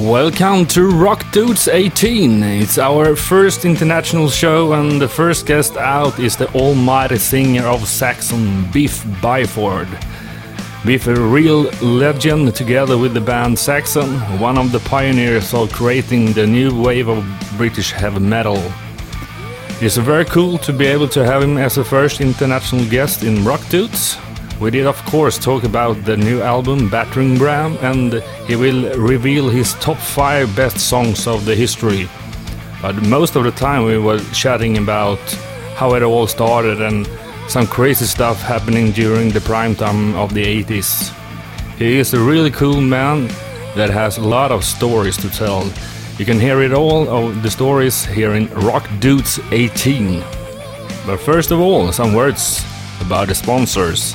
Welcome to Rock Dudes 18. It's our first international show, and the first guest out is the almighty singer of Saxon, Biff Byford. Biff, a real legend, together with the band Saxon, one of the pioneers of creating the new wave of British heavy metal. It's very cool to be able to have him as a first international guest in Rock Dudes. We did, of course, talk about the new album Battering Ram, and he will reveal his top five best songs of the history. But most of the time, we were chatting about how it all started and some crazy stuff happening during the prime time of the 80s. He is a really cool man that has a lot of stories to tell. You can hear it all of the stories here in Rock Dudes 18. But first of all, some words about the sponsors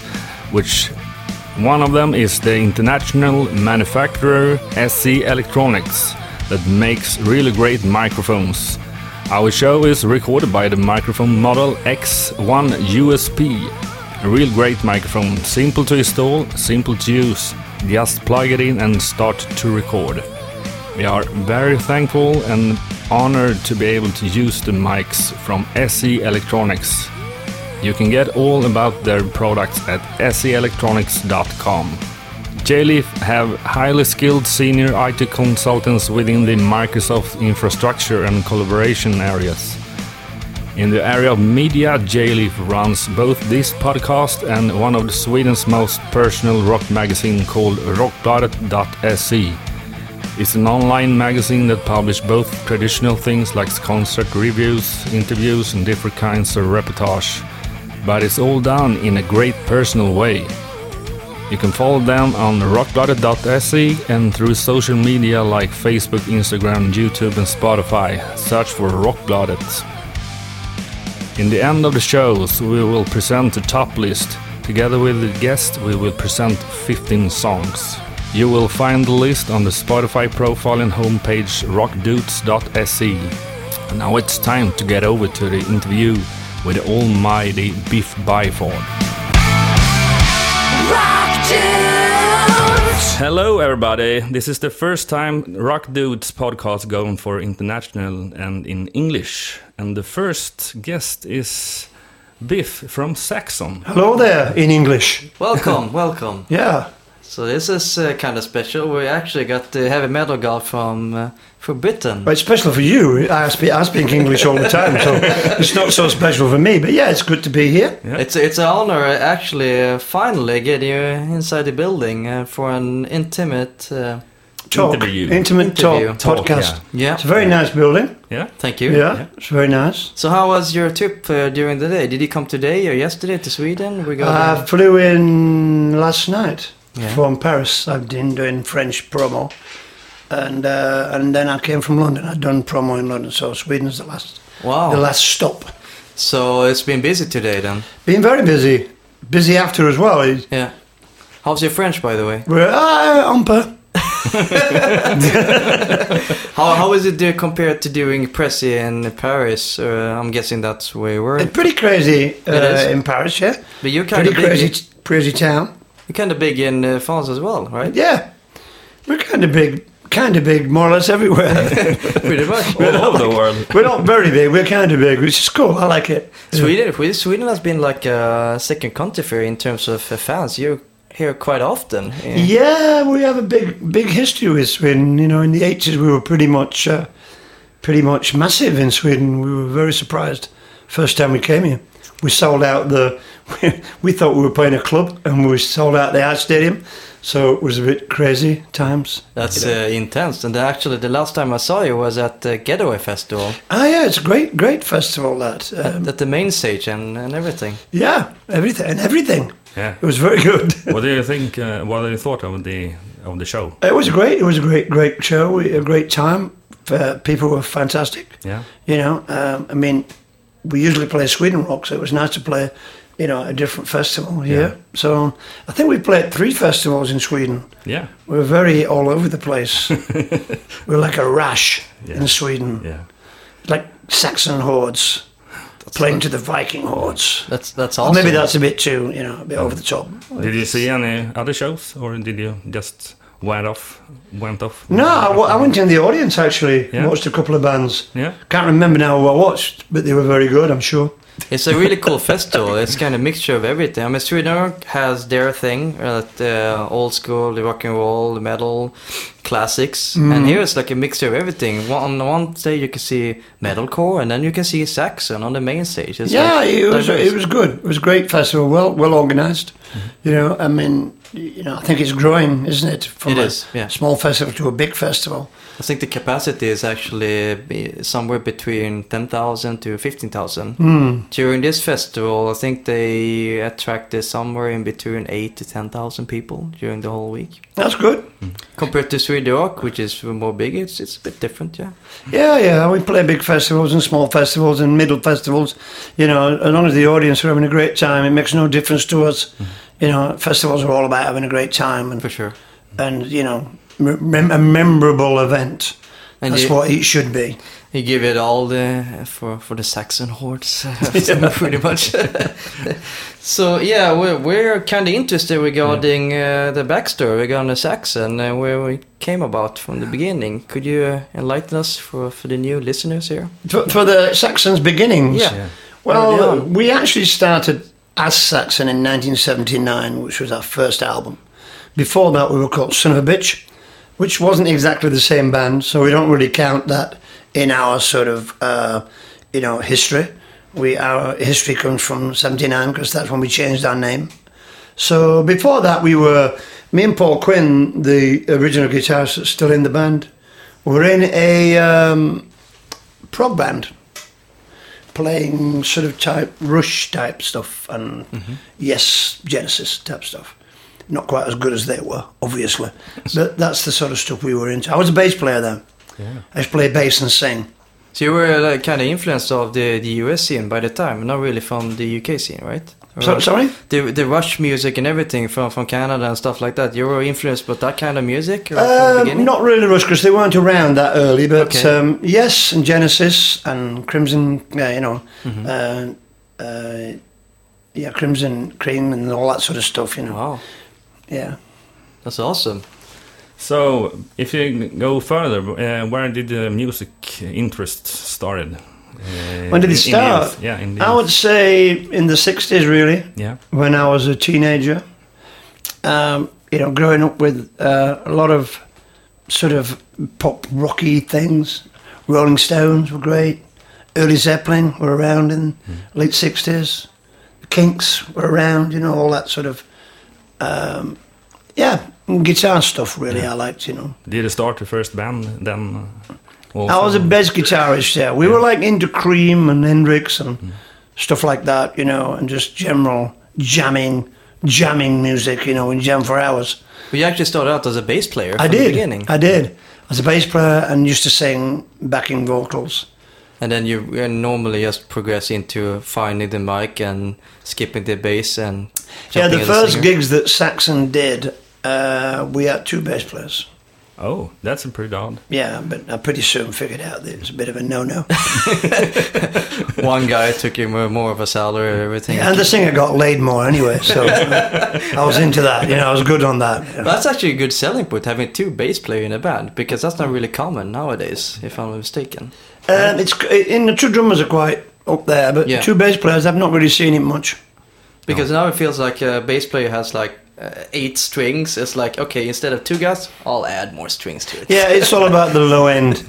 which one of them is the international manufacturer SE Electronics that makes really great microphones. Our show is recorded by the microphone model X1 USB. A real great microphone, simple to install, simple to use. Just plug it in and start to record. We are very thankful and honored to be able to use the mics from SE Electronics. You can get all about their products at seelectronics.com. JLeaf have highly skilled senior IT consultants within the Microsoft infrastructure and collaboration areas. In the area of media, JLeaf runs both this podcast and one of Sweden's most personal rock magazine called rockbladet.se. It's an online magazine that publishes both traditional things like concert reviews, interviews, and different kinds of reportage but it's all done in a great personal way. You can follow them on rockbladet.se and through social media like Facebook, Instagram, YouTube, and Spotify. Search for Rockbladet. In the end of the shows, we will present a top list. Together with the guest, we will present 15 songs. You will find the list on the Spotify profile and homepage rockdudes.se. Now it's time to get over to the interview with the almighty Biff Byford. Hello, everybody. This is the first time Rock Dudes podcast going for international and in English. And the first guest is Biff from Saxon. Hello there, in English. Welcome, welcome. Yeah. So this is uh, kind of special. We actually got the heavy metal guy from uh, from Britain. Well, it's special for you. I speak, I speak English all the time, so it's not so special for me. But yeah, it's good to be here. Yeah. It's it's an honor uh, actually uh, finally get you inside the building uh, for an intimate. Uh, Talk, Interview. intimate Interview. talk, Talk, podcast. yeah. It's a very nice building. Yeah? Thank you. Yeah, it's very nice. So how was your trip uh, during the day? Did you come today or yesterday to Sweden? We got. I flew in last night Yeah. from Paris. I've been doing French promo, and uh, and then I came from London. I'd done promo in London, so Sweden's the last wow. the last stop. So it's been busy today then. Been very busy, busy after as well. Yeah. How's your French, by the way? We're uh. How how is it compared to doing Pressy in Paris? Uh, I'm guessing that's where you were. It's pretty crazy uh, It is. in Paris, yeah. But you're kind Pretty of crazy, crazy town. You're kind of big in uh, France as well, right? Yeah, we're kind of big, kind of big, more or less everywhere. Pretty much. All over the world. we're not very big. We're kind of big, which is cool. I like it. Sweden, Sweden- Sweden has been like a second country for you in terms of uh, fans. You're here quite often. Yeah, we have a big, big history with Sweden. You know, in the eighties, we were pretty much, uh, pretty much massive in Sweden. We were very surprised first time we came here. We sold out the. We thought we were playing a club, and we sold out the art stadium. So it was a bit crazy times. That's uh, intense. And actually, the last time I saw you was at the Getaway Festival, Ah, yeah, it's a great, great festival. That. Um, at the main stage and, and everything. yeah, everything and everything. Yeah. It was very good. What do you think? Uh, what do you thought of the of the show? It was great. It was a great, great show. We, a great time. Uh, people were fantastic. Yeah. You know, um, I mean, we usually play Sweden Rock, so it was nice to play, you know, a different festival here. Yeah. So I think we played three festivals in Sweden. Yeah. We were very all over the place. we were like a rash Yeah. in Sweden, Yeah. like Saxon hordes playing to the Viking hordes. That's that's Or. Maybe that's a bit too, you know, a bit over the top. Did you see any other shows, or did you just went off? Went off? No, I, w- I went in the audience actually. Yeah. Watched a couple of bands. Yeah. Can't remember now who I watched, but they were very good. I'm sure. It's a really cool festival. It's kind of mixture of everything. I mean, Sweden has their thing, uh, the old school, the rock and roll, the metal, classics, Mm. and here it's like a mixture of everything. One, on one stage you can see metalcore, and then you can see Saxon on the main stage. It's yeah, like it was diverse. it was good. It was a great festival, well well organized. Mm-hmm. You know, I mean, you know, I think it's growing, isn't it? From It a is, yeah. small festival to a big festival. I think the capacity is actually eh, somewhere between 10,000 to 15,000. Hmm. During this festival, I think they attracted somewhere in between 8 to 10,000 people during the whole week. That's good. Hmm. Compared to Sweden Rock, which is more big, it's, it's a bit different, yeah. Yeah, yeah. We play big festivals and small festivals and middle festivals. You know, as long as the audience are having a great time, it makes no difference to us. Hmm. You know, festivals are all about having a great time and For sure. and you know, mem- a memorable event. And That's you, what it should be. you give it all the for for the Saxon hordes, pretty much. so yeah, we're, we're kind of interested regarding uh, the backstory regarding the Saxon, uh, where we came about from the beginning. Could you uh, enlighten us for for the new listeners here? For, for the Saxons' beginnings. Yeah. Yeah. Well, we actually started as Saxon in 1979, which was our first album. Before that, we were called Son of a Bitch, which wasn't exactly the same band, so we don't really count that in our sort of, uh, you know, history. We our history comes from '79 because that's when we changed our name. So before that, we were me and Paul Quinn, the original guitarist, still in the band. We're in a um, prog band playing sort of type Rush type stuff and mm-hmm. yes Genesis type stuff. Not quite as good as they were, obviously, but that's the sort of stuff we were into. I was a bass player then. Yeah. I used to play bass and sing. So you were like, kind of influenced of the, the US scene by the time, not really from the UK scene, right? Or So, sorry? The the Rush music and everything from, from Canada and stuff like that. You were influenced by that kind of music or from the Um, not really Rush because they weren't around that early, but Okay. um, yes, and Genesis and Crimson, yeah, you know, Mm-hmm. uh, uh, yeah, Crimson Cream and all that sort of stuff, you know. Wow, Yeah. that's awesome. So, if you go further, uh, where did the music interest started? Uh, When did it start? yeah, in I would say in the 60s, really. Yeah. when I was a teenager. Um, you know, growing up with uh, a lot of sort of pop rocky things. Rolling Stones were great. Early Zeppelin were around in late sixties. The Kinks were around. You know, all that sort of um, yeah, guitar stuff. Really, I liked. You know, Did you start the first band then? I was a bass guitarist. Yeah, we were like into Cream and Hendrix and stuff like that. You know, and just general jamming, jamming music. You know, and jam for hours. But you actually started out as a bass player I did. beginning. I did. I was a bass player and used to sing backing vocals. And then you normally just progress into finding the mic and skipping the bass and yeah, the first gigs that Saxon did, uh, we had two bass players. Oh, that's a pretty odd. Yeah, but I pretty soon figured out that it was a bit of a no-no. One guy took you uh, more, more of a salary and everything. and the singer got laid more anyway, so uh, I was into that. You know, I was good on that. you know. That's actually a good selling point, having two bass players in a band, because that's not really common nowadays, if I'm not mistaken. Um, it's uh, in the two drummers are quite up there, but Yeah. two bass players, I've not really seen it much. Because now it feels like a bass player has like uh, eight strings. It's like, okay, instead of two guys, I'll add more strings to it. Yeah, it's all about the low end.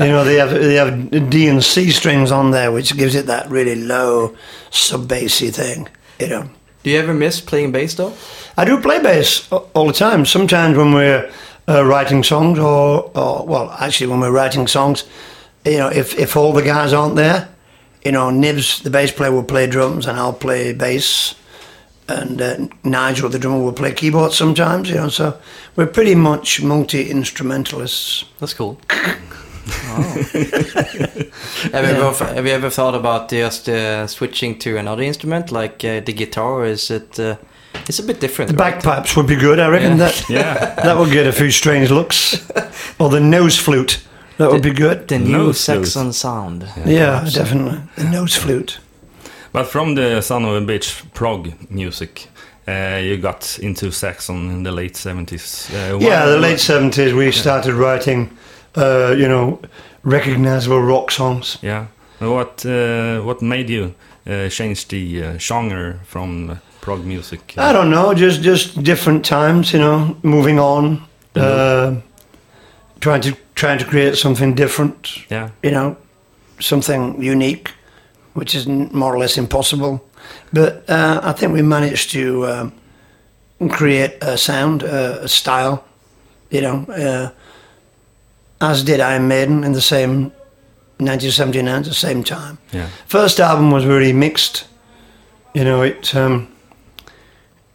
You know, they have they have D and C strings on there, which gives it that really low sub bassy thing. You know, Do you ever miss playing bass though? I do play bass all the time. Sometimes when we're uh, writing songs, or, or well, actually when we're writing songs, you know, if if all the guys aren't there, you know, Nibbs, the bass player, will play drums, and I'll play bass. And uh, Nigel, the drummer, will play keyboard sometimes, you know. So we're pretty much multi instrumentalists. That's cool. Oh. have, you ever, have you ever thought about just uh, switching to another instrument, like uh, the guitar? Is it? Uh, it's a bit different. The right? bagpipes would be good. I reckon Yeah. that Yeah. that would get a few strange looks. or the nose flute. That would be good. The new Nose flute. Saxon sound. Yeah, definitely. The nose flute. But from the Son of a Bitch prog music, uh, you got into Saxon in the late 70s. Uh, Yeah, the late seventies we started writing, uh, you know, recognizable rock songs. Yeah. What uh, what made you uh, change the uh, genre from prog music? I don't know, just just different times, you know, moving on, uh, trying to trying to create something different, Yeah. you know, something unique, which is more or less impossible. But uh, I think we managed to um, create a sound, uh, a style, you know, uh, as did Iron Maiden in the same 1979, at the same time. Yeah. First album was really mixed. You know, it um,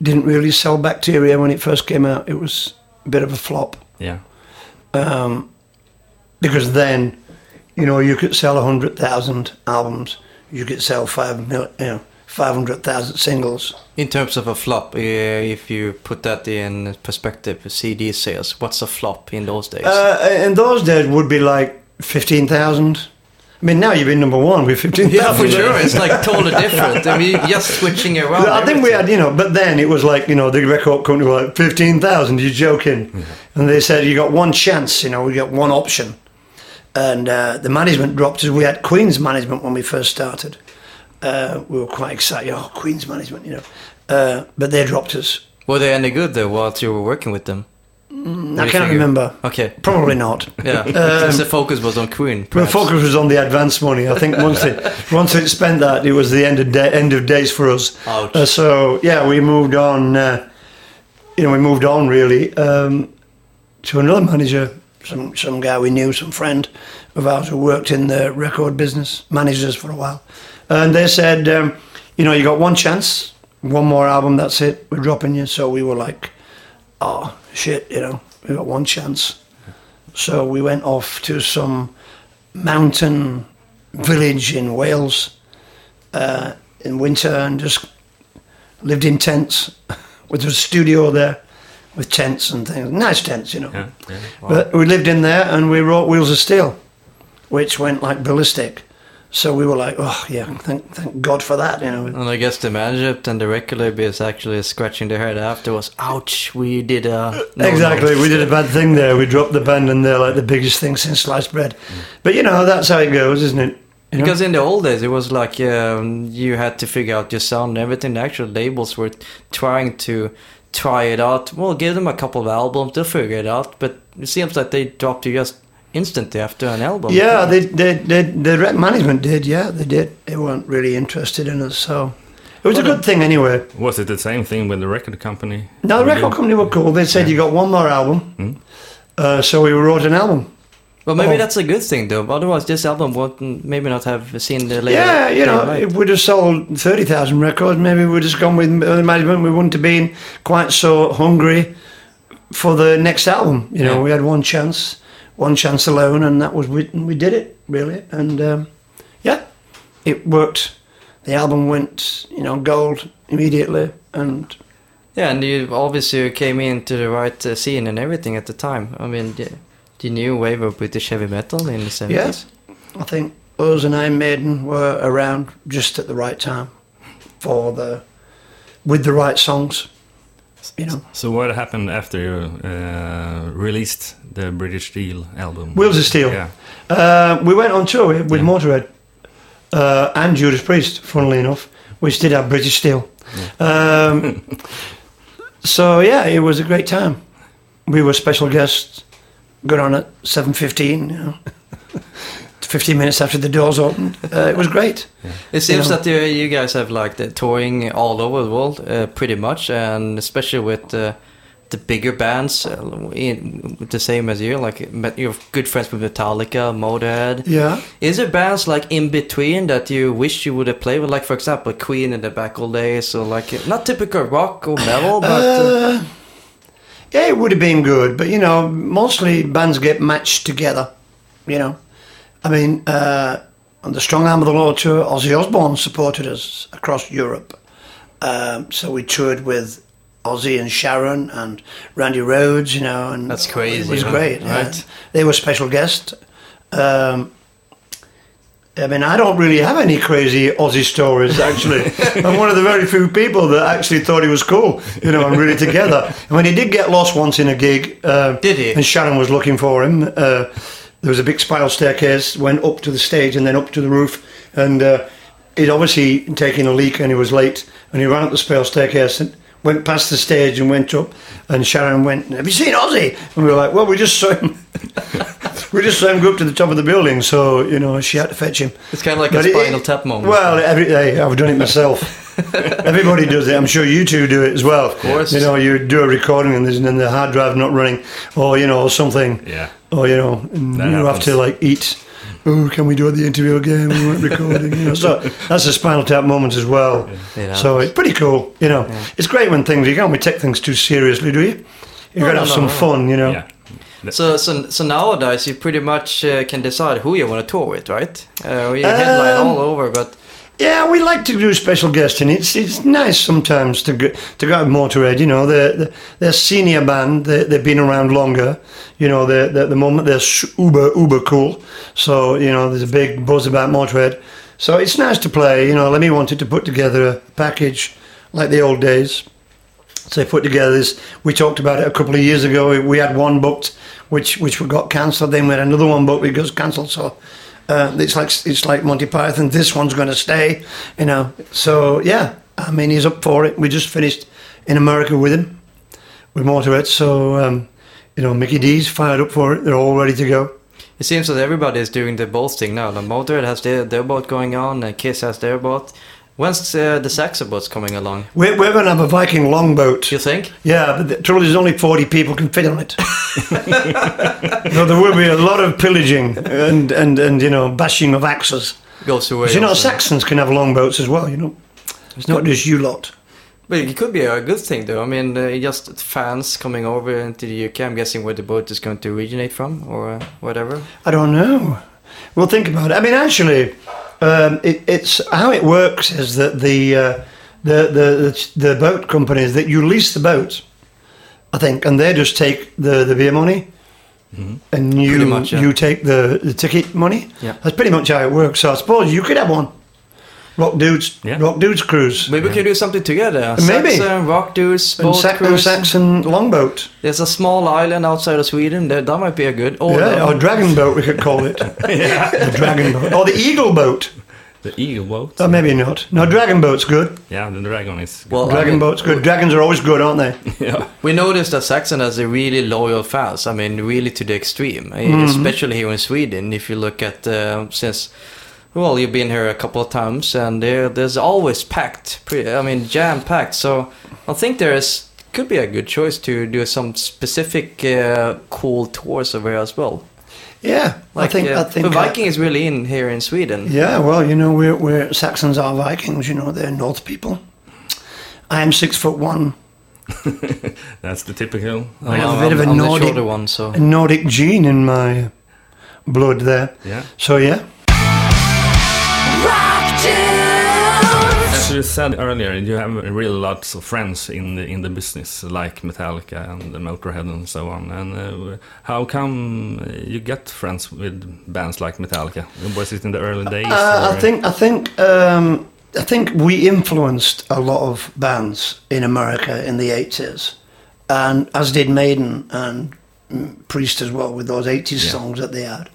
didn't really sell bacteria when it first came out. It was a bit of a flop Yeah. um, because then, you know, you could sell hundred thousand albums. You could sell five you know, five hundred thousand singles. In terms of a flop, uh, if you put that in perspective, CD sales, what's a flop in those days? Uh, in those days, would be like fifteen thousand. I mean, now you've been number one with fifteen thousand. yeah, for sure. It's like totally different. I mean, just switching around. I think we had, you know, but then it was like, you know, the record company were like, 15,000, you're joking. And they said, you got one chance, you know, we got one option. And uh, the management dropped us. We had Queen's management when we first started. Uh, we were quite excited, oh, Queen's management, you know. Uh, but they dropped us. Were they any good though whilst you were working with them? I can't figure? remember. Okay. Probably not. Yeah. Because the focus was on Queen. The focus was on the advance money. I think once it once it spent that, it was the end of day, end of days for us. Ouch. Uh, so yeah, we moved on. Uh, you know, we moved on really um, to another manager, some some guy we knew, some friend of ours who worked in the record business, managed us for a while, and they said, um, you know, you got one chance, one more album, that's it, we're dropping you. So we were like, oh shit, you know, we got one chance. So we went off to some mountain village in Wales uh, in winter and just lived in tents with a studio there with tents and things. Nice tents, you know. Yeah. yeah. But we lived in there and we wrote Wheels of Steel, which went like ballistic. So we were like, oh yeah, thank thank God for that, you know. And I guess the management and the regular is actually scratching their head afterwards. Ouch, we did a. no, exactly, no. we did a bad thing there. We dropped the band and they're like the biggest thing since sliced bread. But you know, that's how it goes, isn't it? You know? Because in the old days, it was like um, you had to figure out your sound and everything. The actual labels were trying to try it out. Well, give them a couple of albums, they'll figure it out. But it seems like they dropped you just instantly after an album. Yeah, they, they, they, the rep management did. Yeah, they did. They weren't really interested in us, so it was a good thing anyway. Was it the same thing with the record company? No, the record company were cool. They said you got one more album, uh, so we wrote an album. Well, maybe Oh. that's a good thing, though. Otherwise, this album would maybe not have seen the later. Yeah, you know, daylight. if we'd have sold thirty thousand records, maybe we'd just gone with the management. We wouldn't have been quite so hungry for the next album. You know, Yeah. we had one chance, one chance alone, and that was we, we did it really, and um, yeah, it worked. The album went, you know, gold immediately, and Yeah, and you obviously came into the right uh, scene and everything at the time. I mean, the, the new wave of British heavy metal in the 70s. Yes. I think us and Iron Maiden were around just at the right time for the with the right songs. You know, So what happened after you uh, released the British Steel album? Wheels of Steel. Yeah. uh, we went on tour with Yeah. Motorhead uh, and Judas Priest, funnily enough, which did have British Steel. Um, so yeah, it was a great time. We were special guests. Got on at seven fifteen. You know. 15 minutes after the doors opened. Uh, it was great. It seems know. that you, you guys have like the touring all over the world, uh, pretty much, and especially with uh, the bigger bands, uh, in, the same as you. Like met- you're good friends with Metallica, Motorhead. Yeah. Is there bands like in between that you wish you would have played with? Like for example, Queen in the back old days, or like not typical rock or metal, but uh, Uh, yeah, it would have been good, but you know, mostly bands get matched together. You know, I mean, uh, on the Strong Arm of the Law tour, Ozzy Osbourne supported us across Europe. Um, so we toured with Ozzy and Sharon and Randy Rhoads. You know, and That's crazy, It was great, yeah. Right. They were special guests. Um, I mean, I don't really have any crazy Ozzy stories, actually. I'm one of the very few people that actually thought he was cool, you know, and really together. And when he did get lost once in a gig, uh, Did he? And Sharon was looking for him. Uh, there was a big spiral staircase, went up to the stage and then up to the roof. And uh, he'd obviously taken a leak and he was late. And he ran up the spiral staircase and went past the stage and went up. And Sharon went, Have you seen Ozzy? And we were like, Well, we just saw him. we just go up to the top of the building. So, you know, she had to fetch him. It's kind of like But a it- Spinal Tap moment. Well, every day I've done it myself. Everybody does it. I'm sure you two do it as well. Of course. You know, you do a recording and, then the hard drive not running, or you know, something. Yeah. Or you know, you have to like eat. Oh, can we do the interview again? We weren't recording. You know, so that's a Spinal Tap moment as well. Yeah. So it's pretty cool. You know, it's great when things you can't take things too seriously, do you? You No, got to no, have no, some fun. You know. Yeah. So, so, so nowadays you pretty much uh, can decide who you want to tour with, right? Uh, you headline Um, all over, but Yeah, we like to do special guesting. It's it's nice sometimes to go, to go out with Motorhead. You know, they're they're, they're senior band. They, they've been around longer. You know, they're, they're, at the moment they're uber uber cool. So you know, there's a big buzz about Motorhead. So it's nice to play. You know, Lemmy wanted to put together a package like the old days. They put together this. We talked about it a couple of years ago. We had one booked, which which we got cancelled. Then we had another one booked, which got cancelled. So uh, it's like it's like Monty Python. This one's going to stay, you know. So yeah, I mean he's up for it. We just finished in America with him, with Motorhead. So um, you know Mikkey Dee's fired up for it. They're all ready to go. it seems that everybody is doing the boat thing now. The Motorhead has their, their boat going on, and Kiss has their boat. When's uh, the Saxo boats coming along? We're, we're going to have a Viking longboat. You think? Yeah, but the trouble is only 40 people can fit on it. no, there will be a lot of pillaging and, and, and you know, bashing of axes. Goes away. You know, also. Saxons can have longboats as well, you know. It's not just you lot. But it could be a good thing, though. I mean, uh, just fans coming over into the UK. I'm guessing where the boat is going to originate from, or uh, whatever. I don't know. Well, think about it. I mean, actually, um, it, it's how it works is that the, uh, the, the the the boat companies that you lease the boat, I think, and they just take the the beer money, and you much, yeah. you take the, the ticket money. Yeah. That's pretty much how it works. So I suppose you could have one. Rock dudes, Yeah. rock dudes cruise. Maybe we can do something together. Maybe. Saxon, rock dudes, And, boat Sa- and. Saxon longboat. There's a small island outside of Sweden. That, that might be a good. Or yeah, or dragon boat we could call it. The dragon boat. Or the eagle boat. The eagle boat. Oh, maybe not. No, dragon boat's good. Yeah, the dragon is. Well, I Dragon mean, boat's good. Dragons are always good, aren't they? yeah. We noticed that Saxon has a really loyal fans. I mean, really to the extreme. Eh, Mm-hmm. Especially here in Sweden. If you look at uh, since, well, you've been here a couple of times, and there, there's always packed. Pre- I mean, jam packed. So I think there is could be a good choice to do some specific uh, cool tours over here as well. Yeah, I think. uh, I think. the uh, Viking is really in here in Sweden. yeah, well, you know, we're, we're Saxons are Vikings. You know, they're North people. I am six foot one. That's the typical. I have a I'm- bit of a I'm the Nordic- one, so A Nordic gene in my blood there. Yeah. So yeah, you said earlier, you have really lots of friends in the in the business, like Metallica and the Motorhead and so on. And uh, how come you get friends with bands like Metallica? Was it in the early days? uh, I think I think um, I think we influenced a lot of bands in America in the eighties, and as did Maiden and Priest as well with those eighties Yeah. songs that they had.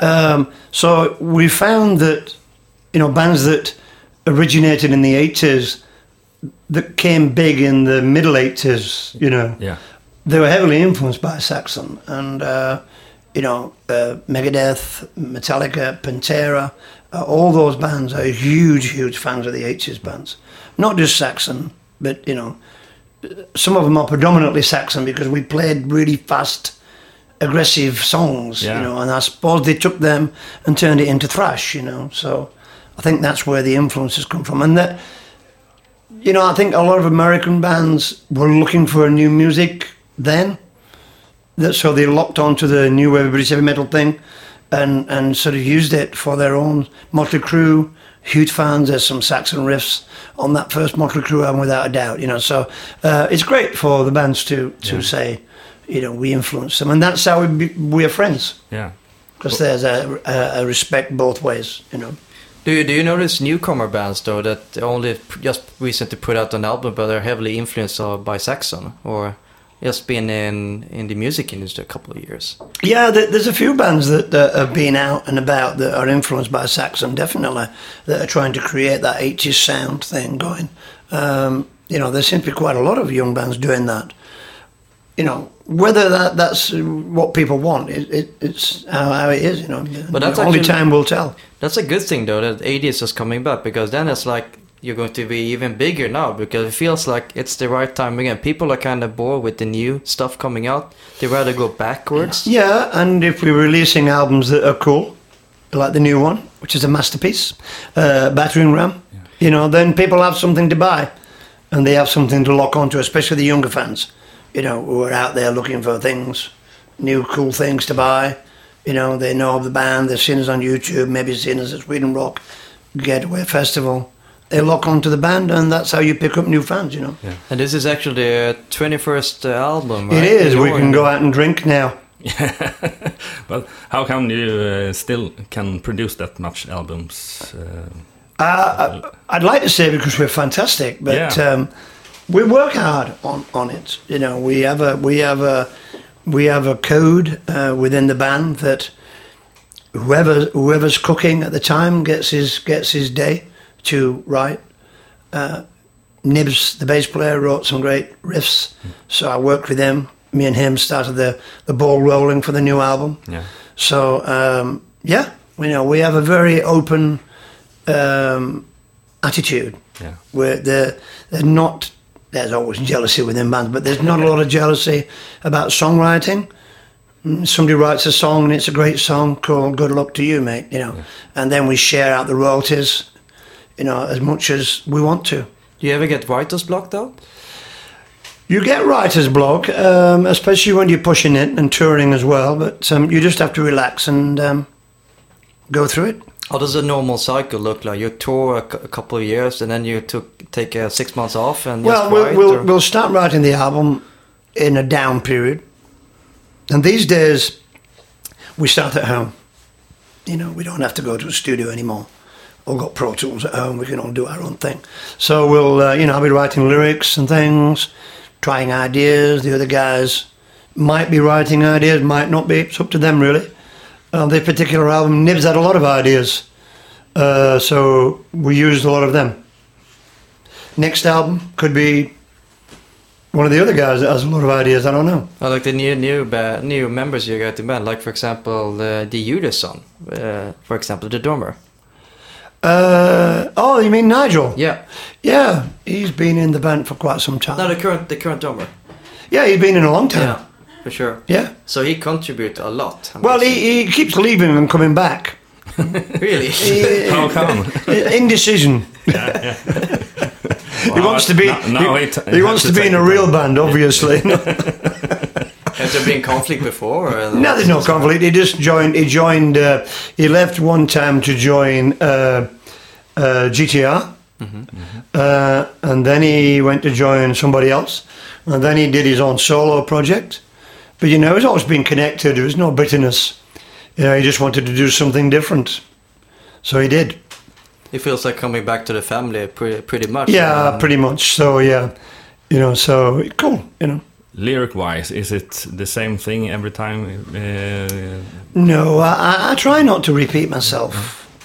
Um, so we found that you know bands that originated in the eighties that came big in the middle eighties, you know, Yeah. they were heavily influenced by Saxon and uh, you know uh, Megadeth, Metallica, Pantera, uh, all those bands are huge, huge fans of the eighties bands. Not just Saxon, but you know some of them are predominantly Saxon because we played really fast, aggressive songs, Yeah. you know, and I suppose they took them and turned it into thrash, you know. So I think that's where the influences come from, and that you know I think a lot of American bands were looking for a new music then, that so they locked onto the new everybody's heavy metal thing, and and sort of used it for their own. Motley Crue, huge fans. There's some Saxon riffs on that first Motley Crue album, without a doubt. You know, so uh, it's great for the bands to to say, you know, we influence them, and that's how we be, we are friends Yeah. because there's a, a, a respect both ways. You know. Do you do you notice newcomer bands though that only just recently put out an album but are heavily influenced by Saxon or just been in in the music industry a couple of years? Yeah, there's a few bands that uh, have been out and about that are influenced by Saxon, definitely, that are trying to create that 80s sound thing going. Um, you know, there seems to be quite a lot of young bands doing that. You know, whether that that's what people want, it, it, it's how, how it is, you know. But that's Only actually- time will tell. That's a good thing though that 80s is coming back because then it's like you're going to be even bigger now because it feels like it's the right time again. People are kind of bored with the new stuff coming out. They rather go backwards. Yeah, and if we're releasing albums that are cool, like the new one, which is a masterpiece, uh, Battering Ram, you know, then people have something to buy and they have something to lock onto, especially the younger fans, you know, who are out there looking for things, new cool things to buy. You know, they know of the band, they've seen us on YouTube, maybe seen us at Sweden Rock Getaway Festival. They lock onto the band, and that's how you pick up new fans, you know. Yeah. And this is actually the 21st album, right? It is. We can go out and drink now. But how come you uh, still can produce that much albums? Uh, Uh, I'd like to say because we're fantastic, but Yeah. um, we work hard on, on it. You know, we have a we have a we have a code uh, within the band that whoever whoever's cooking at the time gets his gets his day to write. Uh, Nibbs, the bass player, wrote some great riffs, so I worked with him. Me and him started the the ball rolling for the new album. yeah. So um, yeah, you know, we have a very open um, attitude. Yeah. Where they're they're not. There's always jealousy within bands, but there's not a lot of jealousy about songwriting. Mm, Somebody writes a song and it's a great song. Cool, good luck to you, mate. You know, and then we share out the royalties. You know, as much as we want to. Do you ever get writer's block though? You get writer's block, um, especially when you're pushing it and touring as well. But um, you just have to relax and um, go through it. How does a normal cycle look like? You tour a, a couple of years and then you took take uh, six months off and Well, we'll, we'll, we'll start writing the album in a down period. And these days, we start at home. You know, we don't have to go to a studio anymore. All got Pro Tools at home. We can all do our own thing. So we'll, uh, you know, I'll be writing lyrics and things, trying ideas. The other guys might be writing ideas, might not be. It's up to them, really. On this particular album, Nibbs had a lot of ideas. Uh, so we used a lot of them. Next album could be one of the other guys that has a lot of ideas. I don't know. I like the new new ba- new members you got in band, like for example uh, the Judas uh, for example the drummer. Uh, oh, you mean Nigel? Yeah, Yeah, he's been in the band for quite some time. no, the current the current drummer. yeah, he's been in a long time. Yeah, for sure. Yeah. So he contribute a lot. I'm Well, he, he keeps leaving and coming back. really. He- How come? Indecision. Yeah. he wants to be. Now- now he, he he wants to to be in a the real band, obviously. Has there been conflict before? Or No, there's no conflict. He just joined. He joined. Uh, he left one time to join uh, uh, GTR, uh, and then he went to join somebody else, and then he did his own solo project. But you know, he's always been connected. There was no bitterness. You know, he just wanted to do something different, so he did. It feels like coming back to the family, pretty pretty much. Yeah, Um, pretty much. So yeah, you know, so cool. You know. Lyric wise, is it the same thing every time? Uh, No, I, I- I try not to repeat myself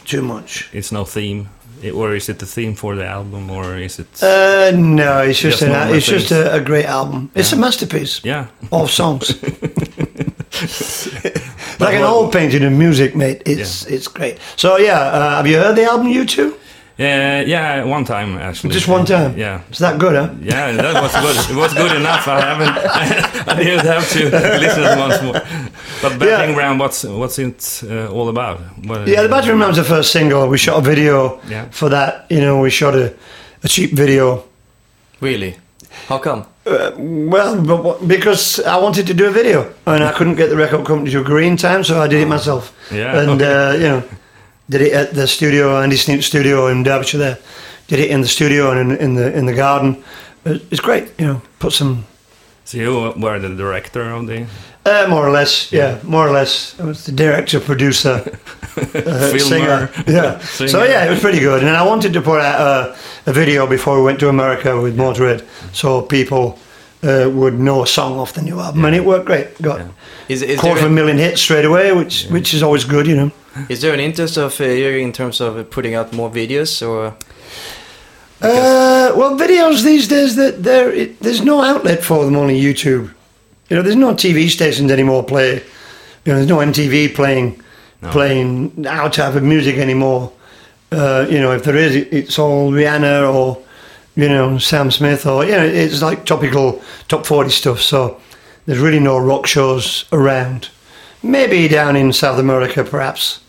too much. it's no theme, I- or is it the theme for the album, or is it? Uh, no, it's just, Just an, it's just a, a great album. It's a masterpiece yeah. of songs. like an old painting of music, mate. It's it's great. So yeah, uh, have you heard the album? You two? Uh, yeah, one time actually. Just one time. Yeah. Is that good, huh? Yeah, that was good. It was good enough. I haven't. I didn't have to listen once more. But Battering Yeah. Ram, what's what's it uh, all about? What, Yeah, the Battering was the first single. We shot a video Yeah. for that. You know, we shot a, a cheap video. Really? How come? Well, but what, because I wanted to do a video and I couldn't get the record company to agree in time, so I did it myself. Yeah, And okay. uh, you know, did it at the studio, Andy Sneap studio in Derbyshire. There, did it in the studio and in, in the in the garden. It's great. You know, put some So you were the director of the. uh, more or less. Yeah, more or less. I was the director producer. uh, singer. Yeah. Singer. So yeah, it was pretty good. And I wanted to put out a, a video before we went to America with Motorhead, so people uh, would know a song off the new album, and it worked great. Got Is, is, quarter of a million hits straight away, which which is always good, you know. Is there an interest of uh, you in terms of putting out more videos or? Uh, well, videos these days that there there's no outlet for them only YouTube. You know, there's no TV stations anymore play. You know, there's no MTV playing No. playing our type of music anymore. Uh, you know, if there is, it's all Rihanna or you know Sam Smith or you know it's like topical top forty stuff. So there's really no rock shows around. Maybe down in South America, perhaps.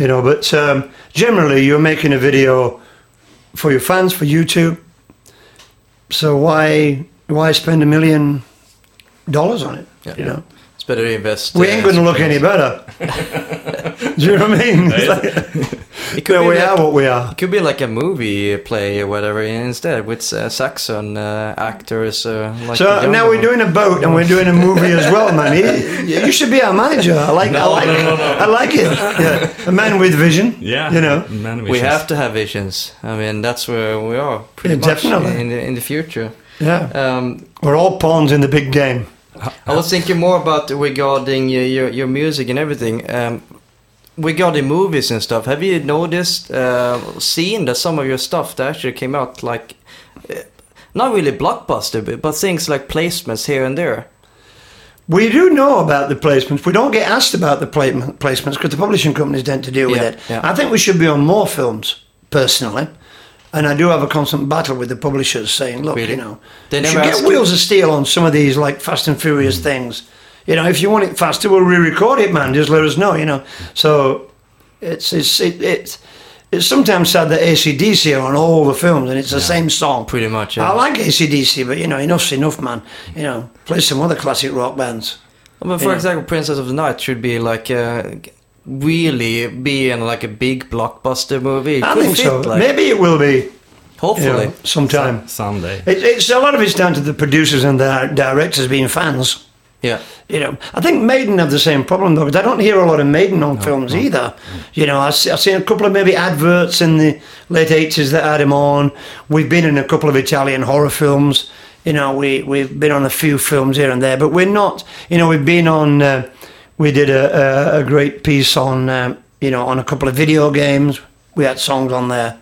You know, but um, generally you're making a video for your fans for YouTube. So why why spend a million dollars on it? Yeah. You know, It's better to invest. we uh, ain't going to look any better. Do you know what I mean? It's like, It could, no, be we like, are what we are. it could be like a movie play or whatever instead with uh, Saxon uh, actors. Uh, like So now we're doing a boat and we're doing a movie as well, man. You, you should be our manager. I like, I like, I like it. Yeah, a man with vision. Yeah, you know. man We have to have visions. I mean, that's where we are pretty Yeah, much definitely. in the in the future. Yeah, Um, we're all pawns in the big game. I was thinking more about regarding your your, your music and everything. Um, regarding movies and stuff, have you noticed, uh, seen that some of your stuff that actually came out like, uh, not really blockbuster, but, but things like placements here and there. We do know about the placements. We don't get asked about the pla- placements because the publishing companies tend to deal with it. yeah. I think we should be on more films, personally. And I do have a constant battle with the publishers saying, look, Really? you know, They you never should get ask you? wheels of steel on some of these like Fast and Furious things. You know, if you want it faster, we'll re-record it, man. Just let us know, you know. So it's it's it, it's it's sometimes sad that ACDC are on all the films and it's the same song. Pretty much, yeah. I like ACDC, but you know, enough's enough, man. You know, play some other classic rock bands. I mean, for Yeah. example, Princess of the Night should be like uh, really be in like a big blockbuster movie. It I think fit, so. Like, Maybe it will be. You hopefully. know, sometime. someday. It, it's a lot of it's down to the producers and the directors being fans. Yeah. You know, I think Maiden have the same problem though, because I don't hear a lot of Maiden on films either. You know, I see, I've seen a couple of maybe adverts in the late eighties that had him on. We've been in a couple of Italian horror films. You know, we we've been on a few films here and there, but we're not. You know, we've been on. Uh, we did a, a, a great piece on. Um, you know, on a couple of video games. We had songs on there,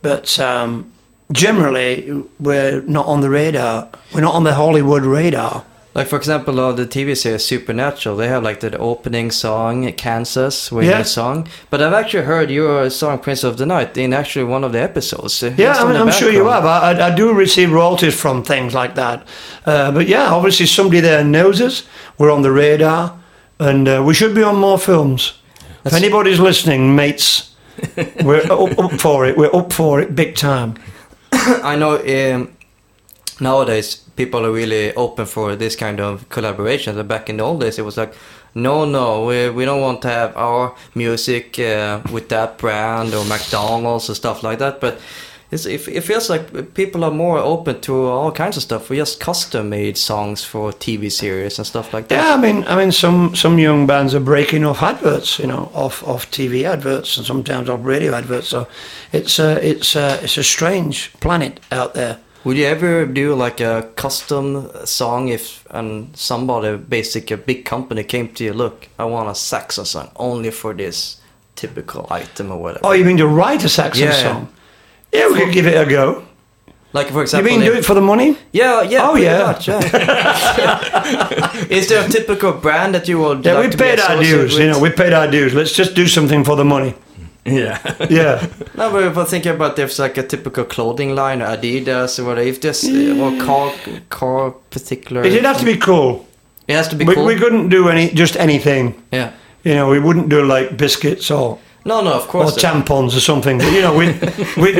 but um, generally we're not on the radar. We're not on the Hollywood radar. Like for example, of the TV series Supernatural, they have like the opening song, Kansas, winning Yeah. song. But I've actually heard your song Prince of the Night in actually one of the episodes. Yeah, I on mean, the I'm sure you have. I, I, do receive royalties from things like that. Uh, but yeah, obviously somebody there knows us. We're on the radar, and uh, we should be on more films. If anybody's listening, mates, we're up, up for it. We're up for it big time. I know um, nowadays people are really open for this kind of collaboration. But back in the old days, it was like, no, no, we, we don't want to have our music uh, with that brand or McDonald's and stuff like that. But it, it feels like people are more open to all kinds of stuff. We just custom made songs for TV series and stuff like that. Yeah, I mean, I mean, some some young bands are breaking off adverts, you know, off off TV adverts and sometimes off radio adverts. So it's a it's a it's a strange planet out there. Would you ever do like a custom song if and somebody, basic a big company, came to you? Look, I want a Saxon song only for this typical item or whatever. Oh, you mean to write a Saxon Yeah, song? Yeah, we could give it a go. like for example, You mean do it for the money? yeah, yeah, Oh, yeah. much, yeah. Is there a typical brand that you would Yeah, like we paid our dues. You know, we paid our dues. Let's just do something for the money. Yeah. Yeah. No, but if I think about if it's like a typical clothing line, Adidas or whatever, if this uh, or car, car particular, It'd have to be cool. It has to be We, cool. we couldn't do any just anything. yeah. You know, we wouldn't do like biscuits or No, no, of course. or tampons or something. But you know, we we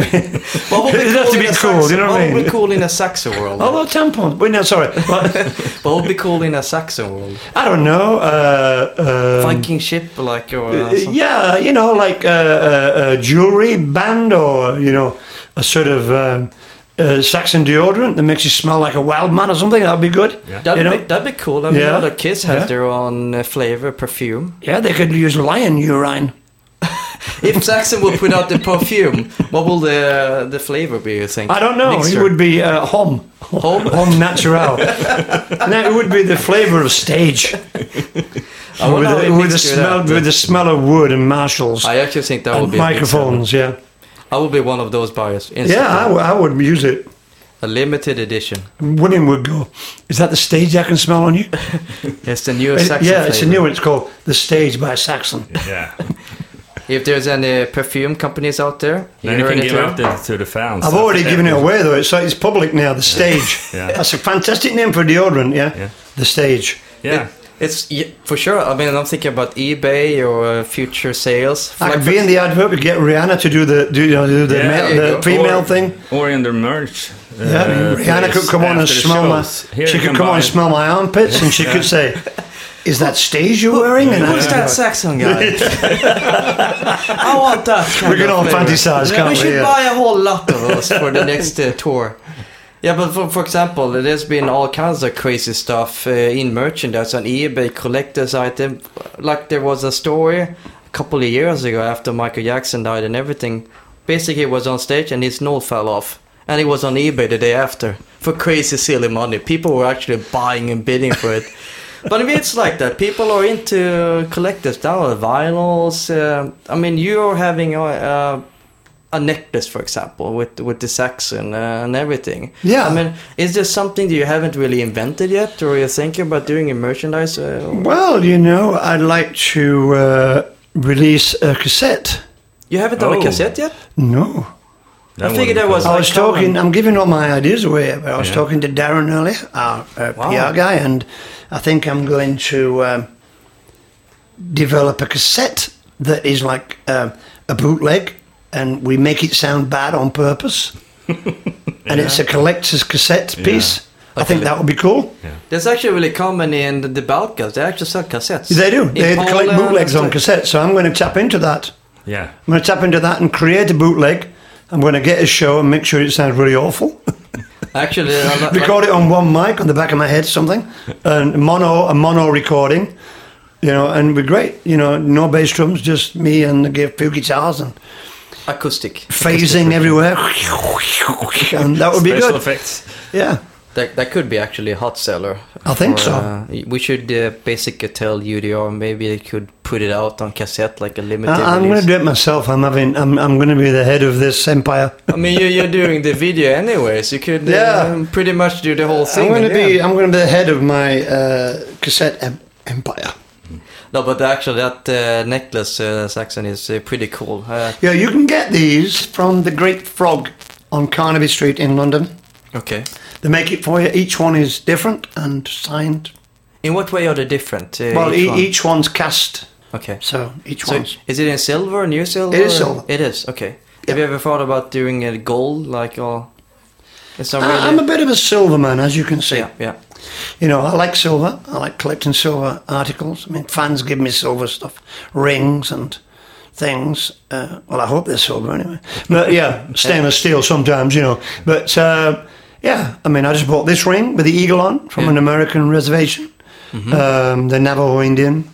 What be it'd have to be cool. You know what I What mean? cool in a Saxon world? Although tampons, but no, sorry. But What be cool in a Saxon world? I don't know. Uh, um, Viking ship, like, or uh, Uh, yeah, you know, like a, a, a jewelry band or, you know, a sort of um, uh, Saxon deodorant that makes you smell like a wild man or something. That'd be good. Yeah. That'd, you know? be, that'd be cool. I mean, Yeah. other kids have Yeah. their own uh, flavor perfume. Yeah, they could use lion urine. If Saxon will put out the perfume, what will the the flavor be? You think? I don't know. Mixture. It would be uh, home. Home? Home natural. no, it would be the flavour of stage. I with, the, with the smell, that. with the smell of wood and Marshalls I actually think that would be microphones. Yeah. I would be one of those buyers. yeah. I, instantly. would use it. a limited edition. William would go. Is that the stage I can smell on you? It's the new It- Saxon yeah, it's a new one. It's called the Stage by Saxon. Yeah. If there's any perfume companies out there, Then you can give out the, to the fans. I've already given it away though. It's like it's public now. The Stage. Yeah. That's a fantastic name for deodorant. Yeah. Yeah. The Stage. Yeah. It's yeah, for sure. I mean, I'm thinking about eBay or uh, future sales. I Like could for- be in the advert. We get Rihanna to do the do you know do the, Yeah, male, there you the female Or- thing. Or in the merch. uh, Yeah, Rihanna could come on and after the smell my. Here she could can come on and smell my armpits, and she could say, "Is that stage you're wearing?" And Who's that Saxon guy? I want that. We're all flavor. fantasize, can't we we? should Yeah. buy a whole lot of those for the next uh, tour. Yeah, but for, for example, there's been all kinds of crazy stuff uh, in merchandise on eBay, collector's item. Like there was a story a couple of years ago after Michael Jackson died and everything. Basically, he was on stage and his nose fell off. And it was on eBay the day after for crazy silly money. People were actually buying and bidding for it. but I mean, it's like that. People are into collectors now, vinyls. Uh, I mean, you're having a, a, a necklace, for example, with with the Saxon uh, and everything. Yeah. I mean, is there something that you haven't really invented yet, or you're thinking about doing a merchandise? Uh, Well, you know, I'd like to uh, release a cassette. you haven't done a Oh. cassette yet? No, That I figured wouldn't that was I like was talking. common. I'm giving all my ideas away. But I was Yeah. talking to Darren earlier, our uh, Wow. PR guy, and I think I'm going to um, develop a cassette that is like um a bootleg, and we make it sound bad on purpose. And it's a collector's cassette piece. I think that would be cool. That's actually really common in the, the Balkans. They actually sell cassettes. They do. They collect bootlegs on stuff. cassette. So I'm going to tap into that. Yeah. I'm going to tap into that and create a bootleg. I'm going to get a show and make sure it sounds really awful. Actually, I'm not, Record it on one mic on the back of my head, something, and mono a mono recording, you know, and it'd be great. You know, no bass drums, just me and the few guitars and acoustic. phasing everywhere, and that would be Special good. effects. Yeah, That, that could be actually a hot seller. I think for, so. uh, we should uh, basically tell UDR maybe they could put it out on cassette like a limited I, I'm going to do it myself. I'm having. I'm. I'm going to be the head of this empire. I mean, you're, you're doing the video anyways. You could Yeah. um, pretty much do the whole thing. I'm going to yeah. be. I'm going to be the head of my uh, cassette em- empire. No, but actually, that uh, necklace, uh, Saxon, is uh, pretty cool. Uh, Yeah, you can get these from the Great Frog on Carnaby Street in London. Okay. They make it for you. Each one is different and signed. In what way are they different? Uh, well, each e- one? each one's cast, Okay. so each So, one's. is it in silver, new silver? It is silver. It is. Okay. Have you ever thought about doing it gold, like all? It's not I- really. I'm a bit of a silver man, as you can see. yeah, yeah. You know, I like silver. I like collecting silver articles. I mean, fans give me silver stuff, rings and things. Uh, well, I hope they're silver anyway. But yeah, stainless steel sometimes, you know. But uh, yeah, I mean, I just bought this ring with the eagle on from Yeah. an American reservation. Um, the Navajo Indian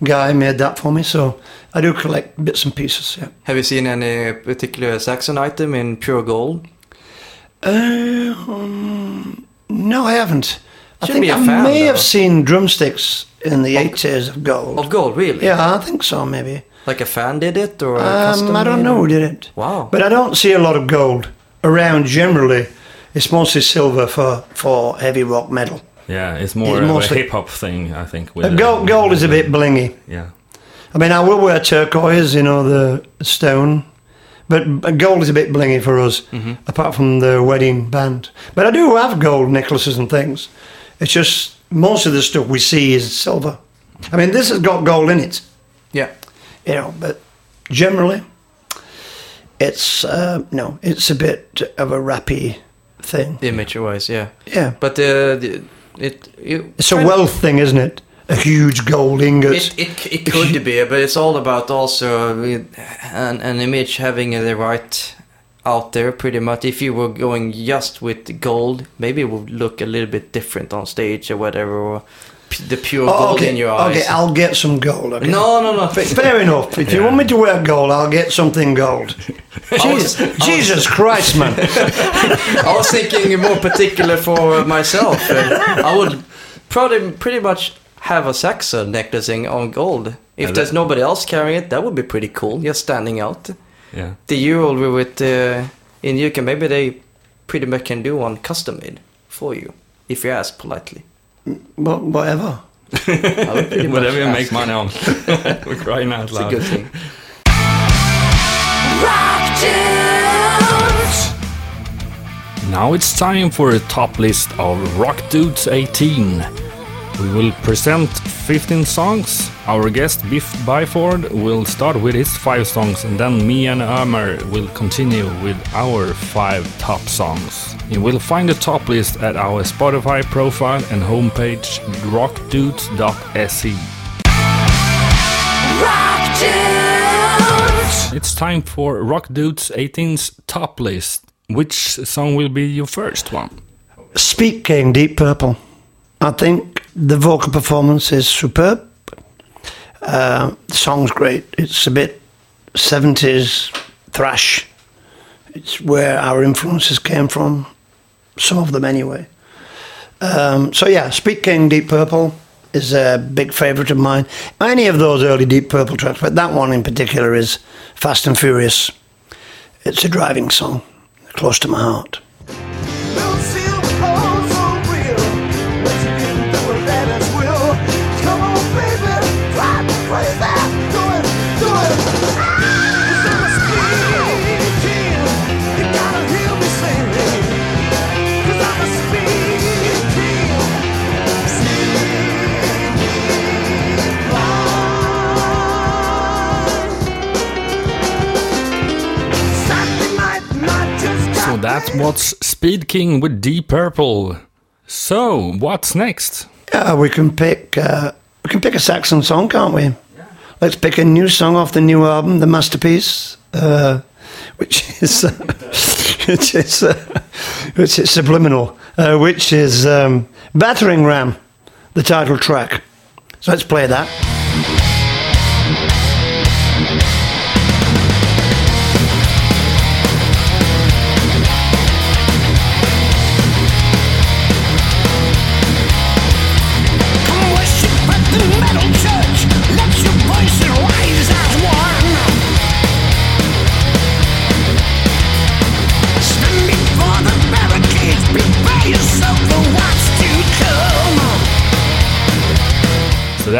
guy made that for me, so I do collect bits and pieces. Yeah. Have you seen any particular Saxon item in pure gold? Uh, um, no, I haven't. I Should think be a I fan, may though. have seen drumsticks in the 80s of gold. Of gold, really? Yeah, I think so, maybe. Like a fan did it, or a Um, I don't know did it. Wow. But I don't see a lot of gold around generally. It's mostly silver for, for heavy rock metal. Yeah, it's more It's of mostly- a hip hop thing, I think. With Uh, gold, gold is a bit blingy. Yeah. I mean, I will wear turquoise, you know, the stone. But but gold is a bit blingy for us, apart from the wedding band. But I do have gold necklaces and things. It's just most of the stuff we see is silver. I mean, this has got gold in it. Yeah. you know, but generally, it's uh, no, it's a bit of a rappy thing. Image-wise, yeah. Yeah, But uh, the, it, it it's a wealth thing, isn't it? A huge gold ingot. It, it, it could be, but it's all about also an, an image having the right out there pretty much. If you were going just with gold, maybe it would look a little bit different on stage or whatever. Or the pure Oh, gold okay, in your eyes. okay, I'll get some gold. Okay. no, no, no. Fair enough. If you want me to wear gold, I'll get something gold. Jesus, Jesus Christ, man. I was thinking more particular for myself. Uh, I would probably pretty much have a Saxon necklacing on gold. If Yeah, there's that- nobody else carrying it, that would be pretty cool. You're standing out. Yeah. The Euro with uh, in UK, maybe they pretty much can do one custom made for you if you ask politely. Wha- Whatever. I would pretty much Whatever you make money on. We're crying out loud. It's a loud. good thing. Now it's time for a top list of Rock Dudes 18. We will present 15 songs. Our guest Biff Byford will start with his five songs, and then me and Ömer will continue with our five top songs. You will find the top list at our Spotify profile and homepage rockdudes.se. Rock It's time for Rock Dudes 18's top list. Which song will be your first one? Speed King, Deep Purple. I think the vocal performance is superb. Uh, the song's great. It's a bit 70s thrash. It's where our influences came from, some of them anyway. Um, so, yeah, Speed King, Deep Purple is a big favourite of mine. Any of those early Deep Purple tracks, but that one in particular is Fast and Furious. It's a driving song, close to my heart. That was Speed King with Deep Purple. So, what's next? Yeah, we can pick uh, we can pick a Saxon song, can't we? Yeah. Let's pick a new song off the new album, The Masterpiece, uh, which is uh, which is uh, which is subliminal, uh, which is um, Battering Ram, the title track. So let's play that.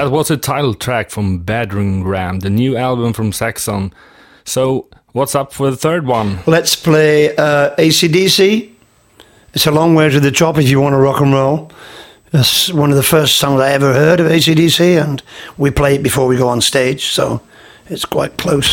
That was a title track from Battering Ram, the new album from Saxon. So, what's up for the third one? Let's play uh, ACDC. It's a long way to the top if you want to rock and roll. It's one of the first songs I ever heard of ACDC, and we play it before we go on stage, so it's quite close.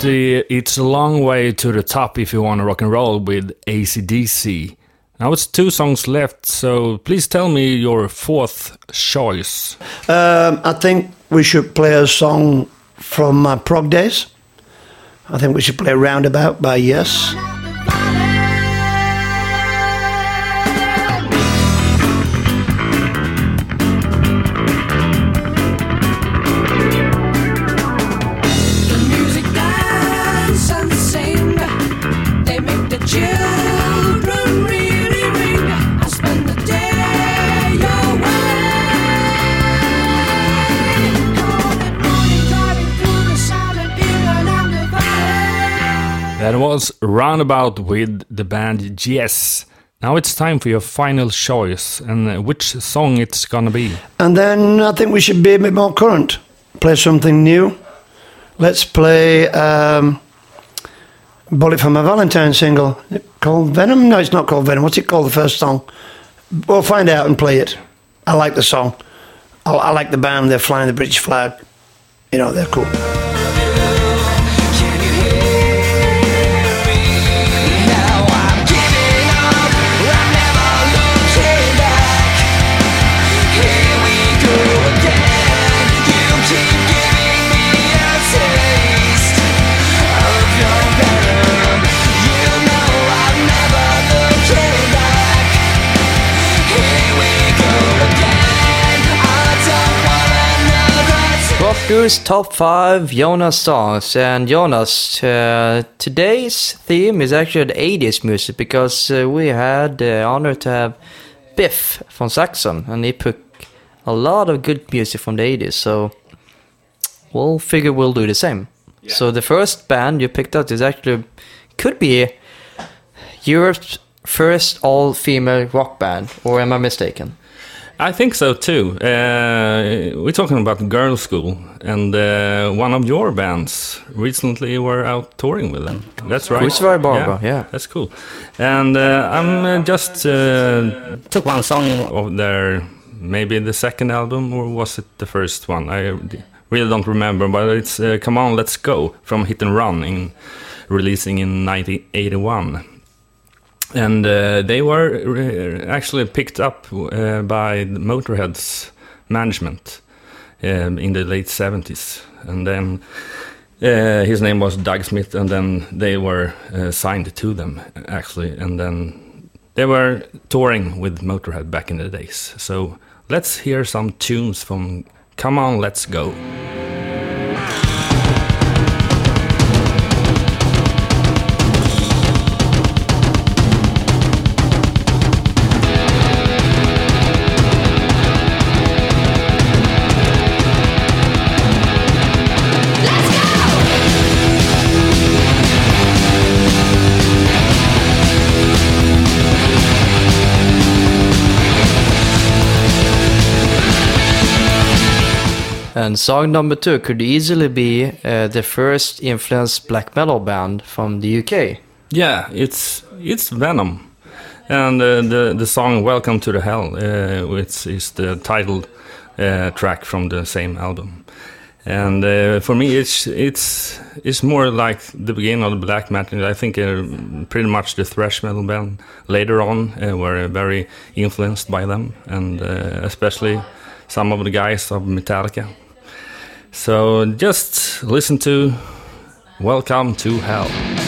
The It's a Long Way to the Top if you want to rock and roll with ACDC. Now it's two songs left, so please tell me your fourth choice. Um, I think we should play a song from my prog days. I think we should play Roundabout by Yes. Was Roundabout with the band Yes. Now it's time for your final choice, and which song it's gonna be. And then I think we should be a bit more current. Play something new. Let's play um, Bullet for My Valentine single. Called Venom? No, it's not called Venom. What's it called, the first song? We'll find out and play it. I like the song. I, I like the band. They're flying the British flag. You know, they're cool. Another. Top five Jonas songs. And Jonas, uh, today's theme is actually the 80s music because uh, we had the honor to have Biff from Saxon, and he put a lot of good music from the 80s. So we'll figure we'll do the same. So the first band you picked out is actually could be Europe's first all-female rock band, or am I mistaken? I think so too. Uh, we're talking about Girlschool, and uh, one of your bands recently were out touring with them. That's right. Crucified Barbara, yeah. That's cool. And uh, I'm uh, just uh, took one song of their maybe the second album or was it the first one? I really don't remember, but it's uh, "Come On, Let's Go" from Hit and Run, in releasing in 1981 and uh, they were uh, actually picked up uh, by Motorhead's management um, in the late 70s. And then uh, his name was Doug Smith, and then they were uh, signed to them, actually. And then they were touring with Motorhead back in the days. So let's hear some tunes from Come On, Let's Go. And song number two could easily be uh, the first influenced black metal band from the UK. Yeah, it's it's Venom, and uh, the the song "Welcome to the Hell" uh, which is the title uh, track from the same album. And uh, for me, it's it's it's more like the beginning of the black metal. I think uh, pretty much the thrash metal band later on were very influenced by them, and especially some of the guys of Metallica. So just listen to "Welcome to Hell."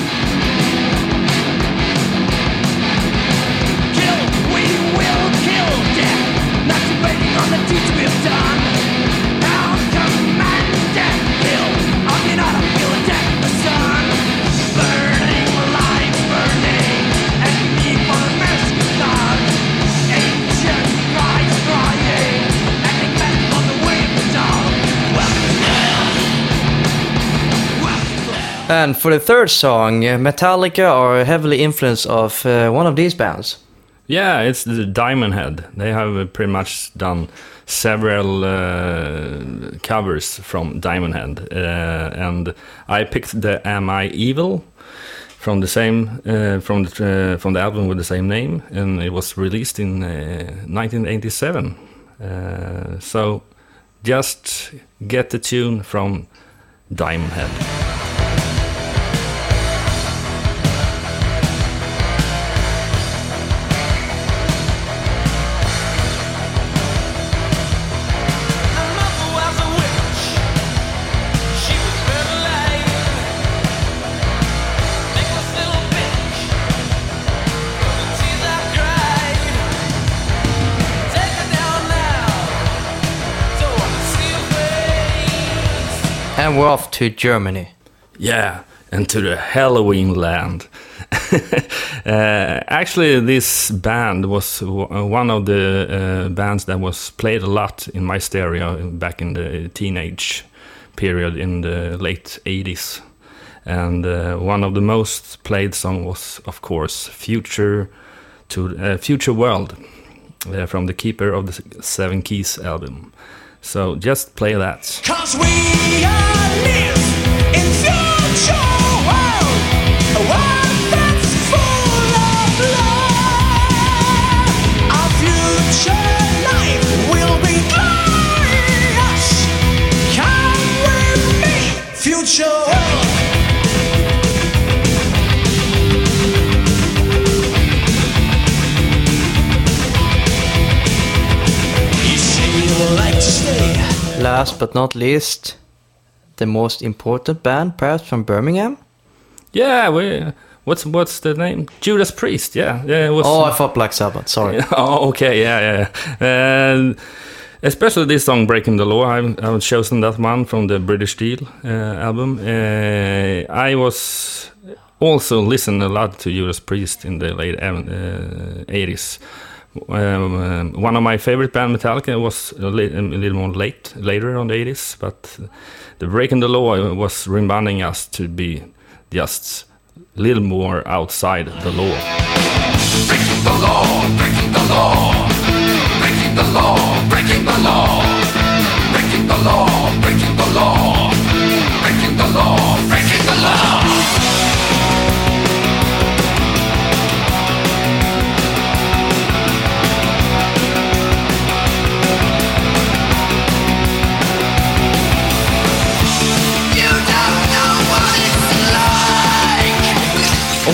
And for the third song, uh, Metallica are heavily influenced of uh, one of these bands. Yeah, it's the Diamond Head. They have uh, pretty much done several uh, covers from Diamond Head, uh, and I picked the "Am I Evil" from the same uh, from the uh, from the album with the same name, and it was released in uh, 1987. Uh, so, just get the tune from Diamond Head. And we're off to Germany. Yeah, and to the Helloween land. uh, actually, this band was w- one of the uh, bands that was played a lot in my stereo back in the teenage period in the late 80s. And uh, one of the most played song was, of course, "Future to uh, Future World" uh, from the Keeper of the Seven Keys album. So just play that. Last but not least, the most important band, perhaps from Birmingham. Yeah, we. What's what's the name? Judas Priest. Yeah, yeah. It was, Oh, I thought Black Sabbath. Sorry. oh, okay, yeah, yeah. And especially this song, "Breaking the Law," I've, I've chosen that one from the British Steel uh, album. Uh, I was also listened a lot to Judas Priest in the late uh, eighties. Um, Um, um, one of my favorite band, Metallica, was a, li- um, a little more late, later on the eighties. But the "Breaking the Law" uh, was reminding us to be just a little more outside the law. Breaking the law, breaking the law, breaking the law, breaking the law, breaking the law, breaking the law, breaking the law,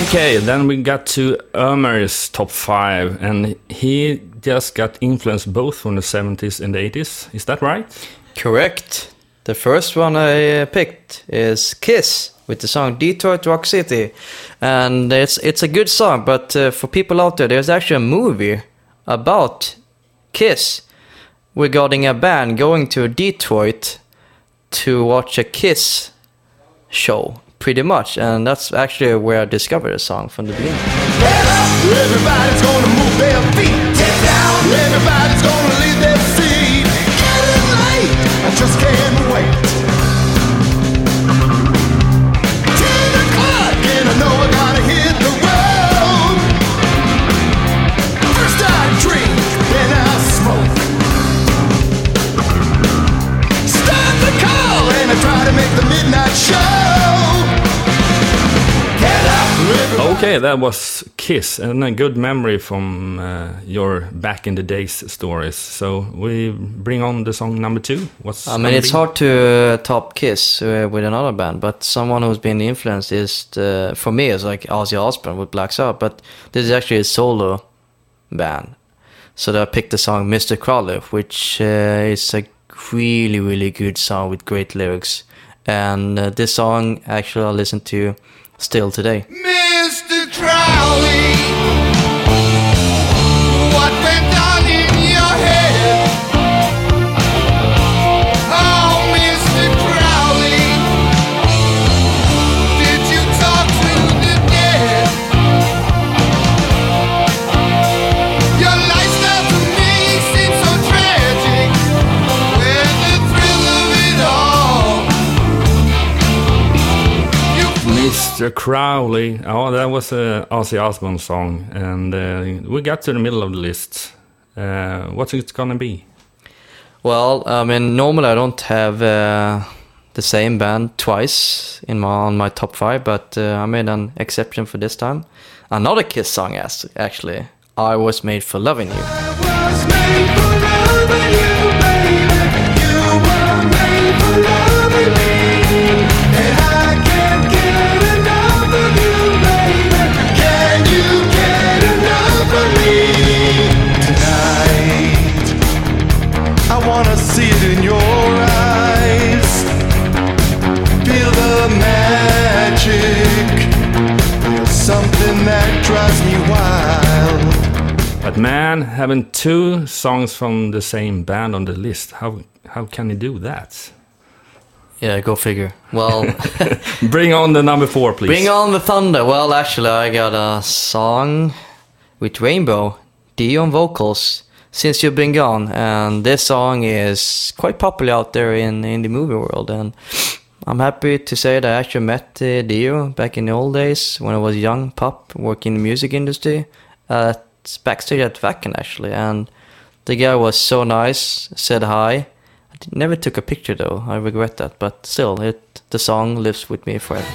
Okay, then we got to Ömer's top five, and he just got influenced both from the 70s and the 80s. Is that right? Correct. The first one I picked is Kiss with the song Detroit Rock City. And it's it's a good song, but uh, for people out there, there's actually a movie about Kiss regarding a band going to Detroit to watch a Kiss show, pretty much. And that's actually where I discovered the song from the beginning. Everybody's gonna move their feet. Get down, everybody's gonna leave their late, I just can't Okay, that was Kiss, and a good memory from uh, your back in the days stories. So we bring on the song number two. What's I mean, it's be? hard to uh, top Kiss uh, with another band, but someone who's been influenced is, uh, for me, is like Ozzy Osbourne with Black Sabbath, but this is actually a solo band. So I picked the song Mr. Crowley, which uh, is a really, really good song with great lyrics. And uh, this song, actually, I listen to still today. Mr. Crowley, Mr. Crowley. Oh, that was a Ozzy Osbourne song, and uh, we got to the middle of the list. Uh, what's it gonna be? Well, I mean, normally I don't have uh, the same band twice in my on my top five, but uh, I made an exception for this time. Another Kiss song, as actually, "I Was Made for Loving You." Having two songs from the same band on the list, how how can you do that? Yeah, go figure. Well, Bring on the number four, please. bring on the thunder. Well, actually, I got a song with Rainbow, Dion vocals. Since you've been gone, and this song is quite popular out there in in the movie world, and I'm happy to say that I actually met uh, Dio back in the old days when I was a young pup working in the music industry at backstage at Wacken actually, and the guy was so nice, said hi. I never took a picture though. I regret that, but still, it the song lives with me forever.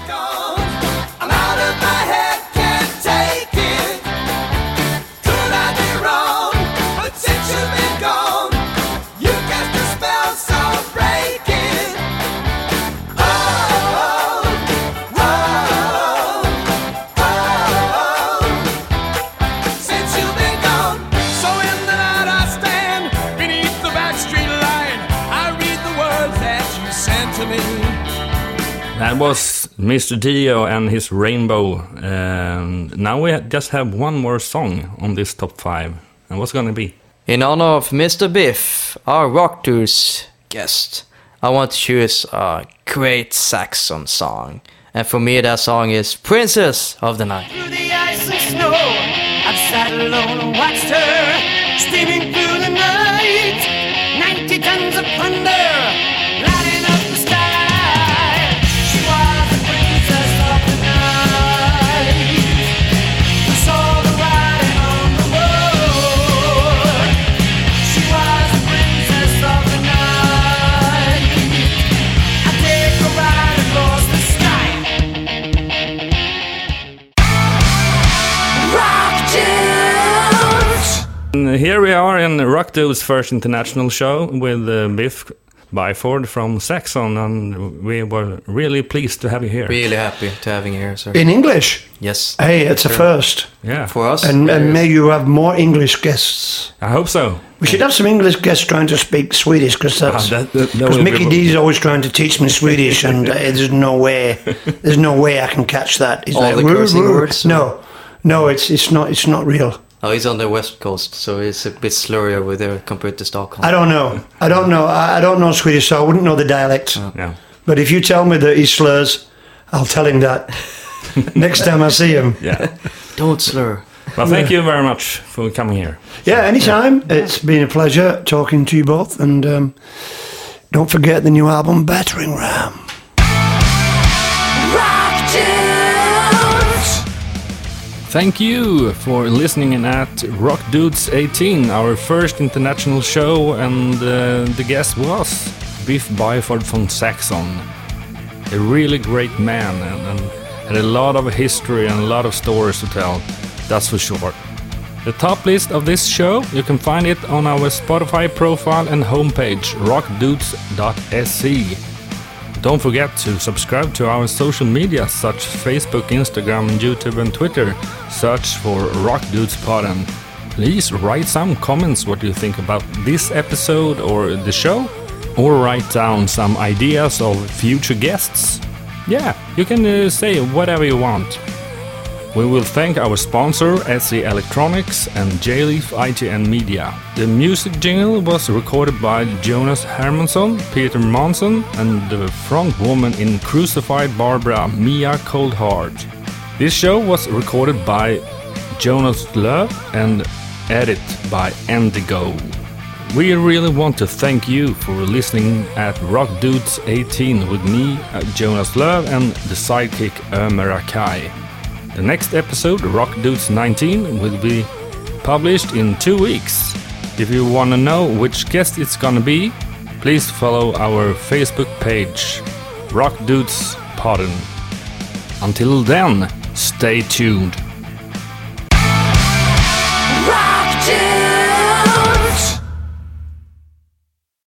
Was Mr. Dio and his Rainbow. Um, now we just have one more song on this top five. And what's gonna be? In honor of Mr. Biff, our Rock Dudes guest, I want to choose a great Saxon song. And for me, that song is Princess of the Night. through the ice and snow. I've sat alone and watched her steaming through the night. Ninety tons of thunder here we are in Rock Dude's first international show with uh, Biff Byford from Saxon, and we were really pleased to have you here. Really happy to having you here, sir. In English. Yes. Hey, it's a first. Yeah, For us. And, and may you have more English guests. I hope so. We should have some English guests trying to speak Swedish because that's Ah, that- that- that because will be- Mikkey always trying to teach me Swedish, and uh, there's no way, there's no way I can catch that. He's All the cursing words, No, no, it's it's not it's not real. Oh, he's on the west coast, so it's a bit slurry over there compared to Stockholm. I don't know. I don't know. I, I don't know Swedish, so I wouldn't know the dialects. Yeah. But if you tell me that he slurs, I'll tell him that next time I see him. Yeah. Don't slur. Well, thank you very much for coming here. Yeah, anytime. It's been a pleasure talking to you both, and um, don't forget the new album, Battering Ram. Thank you for listening in at Rock Dudes 18, our first international show, and uh, the guest was Biff Byford from Saxon. A really great man and, and a lot of history and a lot of stories to tell, that's for sure. The top list of this show, you can find it on our Spotify profile and homepage, rockdudes.se. Don't forget to subscribe to our social media such Facebook, Instagram, YouTube and Twitter. Search for Rock Dudes Pod and please write some comments what you think about this episode or the show or write down some ideas of future guests. Yeah, you can uh, say whatever you want. We will thank our sponsor, SE Electronics and J-Leaf ITN Media. The music jingle was recorded by Jonas Hermansson, Peter Monson, and the front woman in Crucified Barbara, Mia Coldheart. This show was recorded by Jonas Löv and edited by Endigo. We really want to thank you for listening at Rock Dudes 18 with me, uh, Jonas Löv, and the sidekick Ömer Akai. The next episode, Rock Dudes 19, will be published in two weeks. If you want to know which guest it's gonna be, please follow our Facebook page, Rock Dudes Podden. Until then, stay tuned.